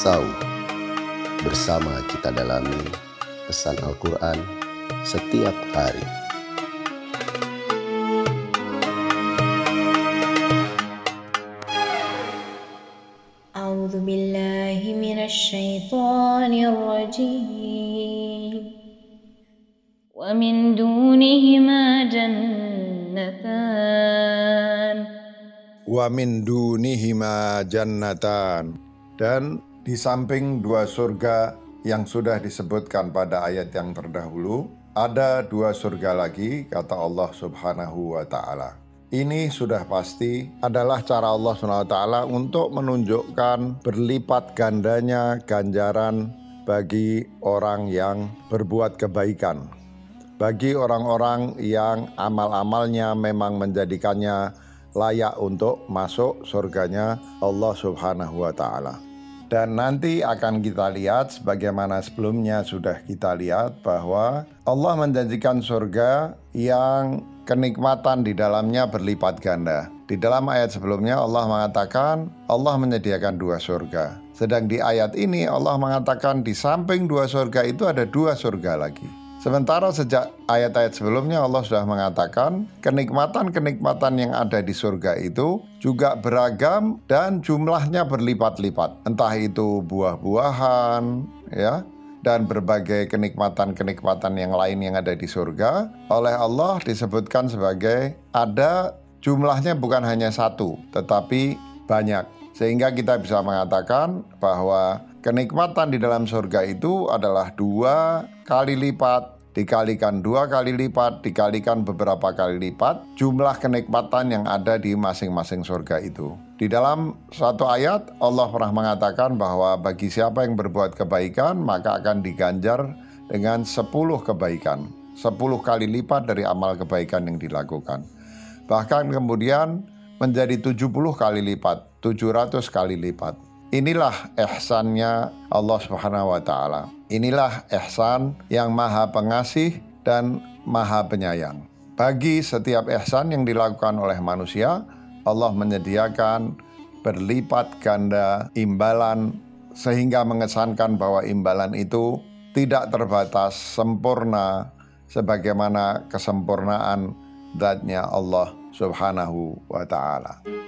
Sau. Bersama kita dalami pesan Al-Quran setiap hari. A'udzu billahi minasy rajim. Wa min dunihima jannatan. Wa min dunihima jannatan. Dan di samping dua surga yang sudah disebutkan pada ayat yang terdahulu ada dua surga lagi kata Allah Subhanahu wa taala. Ini sudah pasti adalah cara Allah Subhanahu wa taala untuk menunjukkan berlipat gandanya ganjaran bagi orang yang berbuat kebaikan. Bagi orang-orang yang amal-amalnya memang menjadikannya layak untuk masuk surganya Allah Subhanahu wa taala. Dan nanti akan kita lihat sebagaimana sebelumnya sudah kita lihat bahwa Allah menjanjikan surga yang kenikmatan di dalamnya berlipat ganda. Di dalam ayat sebelumnya Allah mengatakan Allah menyediakan dua surga. Sedang di ayat ini Allah mengatakan di samping dua surga itu ada dua surga lagi. Sementara sejak ayat-ayat sebelumnya Allah sudah mengatakan kenikmatan-kenikmatan yang ada di surga itu juga beragam dan jumlahnya berlipat-lipat. Entah itu buah-buahan, ya, dan berbagai kenikmatan-kenikmatan yang lain yang ada di surga oleh Allah disebutkan sebagai ada jumlahnya bukan hanya satu tetapi banyak sehingga kita bisa mengatakan bahwa kenikmatan di dalam surga itu adalah dua kali lipat dikalikan dua kali lipat dikalikan beberapa kali lipat jumlah kenikmatan yang ada di masing-masing surga itu. Di dalam satu ayat Allah pernah mengatakan bahwa bagi siapa yang berbuat kebaikan maka akan diganjar dengan sepuluh kebaikan. sepuluh kali lipat dari amal kebaikan yang dilakukan. Bahkan kemudian menjadi 70 kali lipat, 700 kali lipat. Inilah ihsannya Allah Subhanahu wa taala. Inilah ihsan yang maha pengasih dan maha penyayang. Bagi setiap ihsan yang dilakukan oleh manusia, Allah menyediakan berlipat ganda imbalan sehingga mengesankan bahwa imbalan itu tidak terbatas sempurna sebagaimana kesempurnaan zatnya Allah Subhanahu wa taala.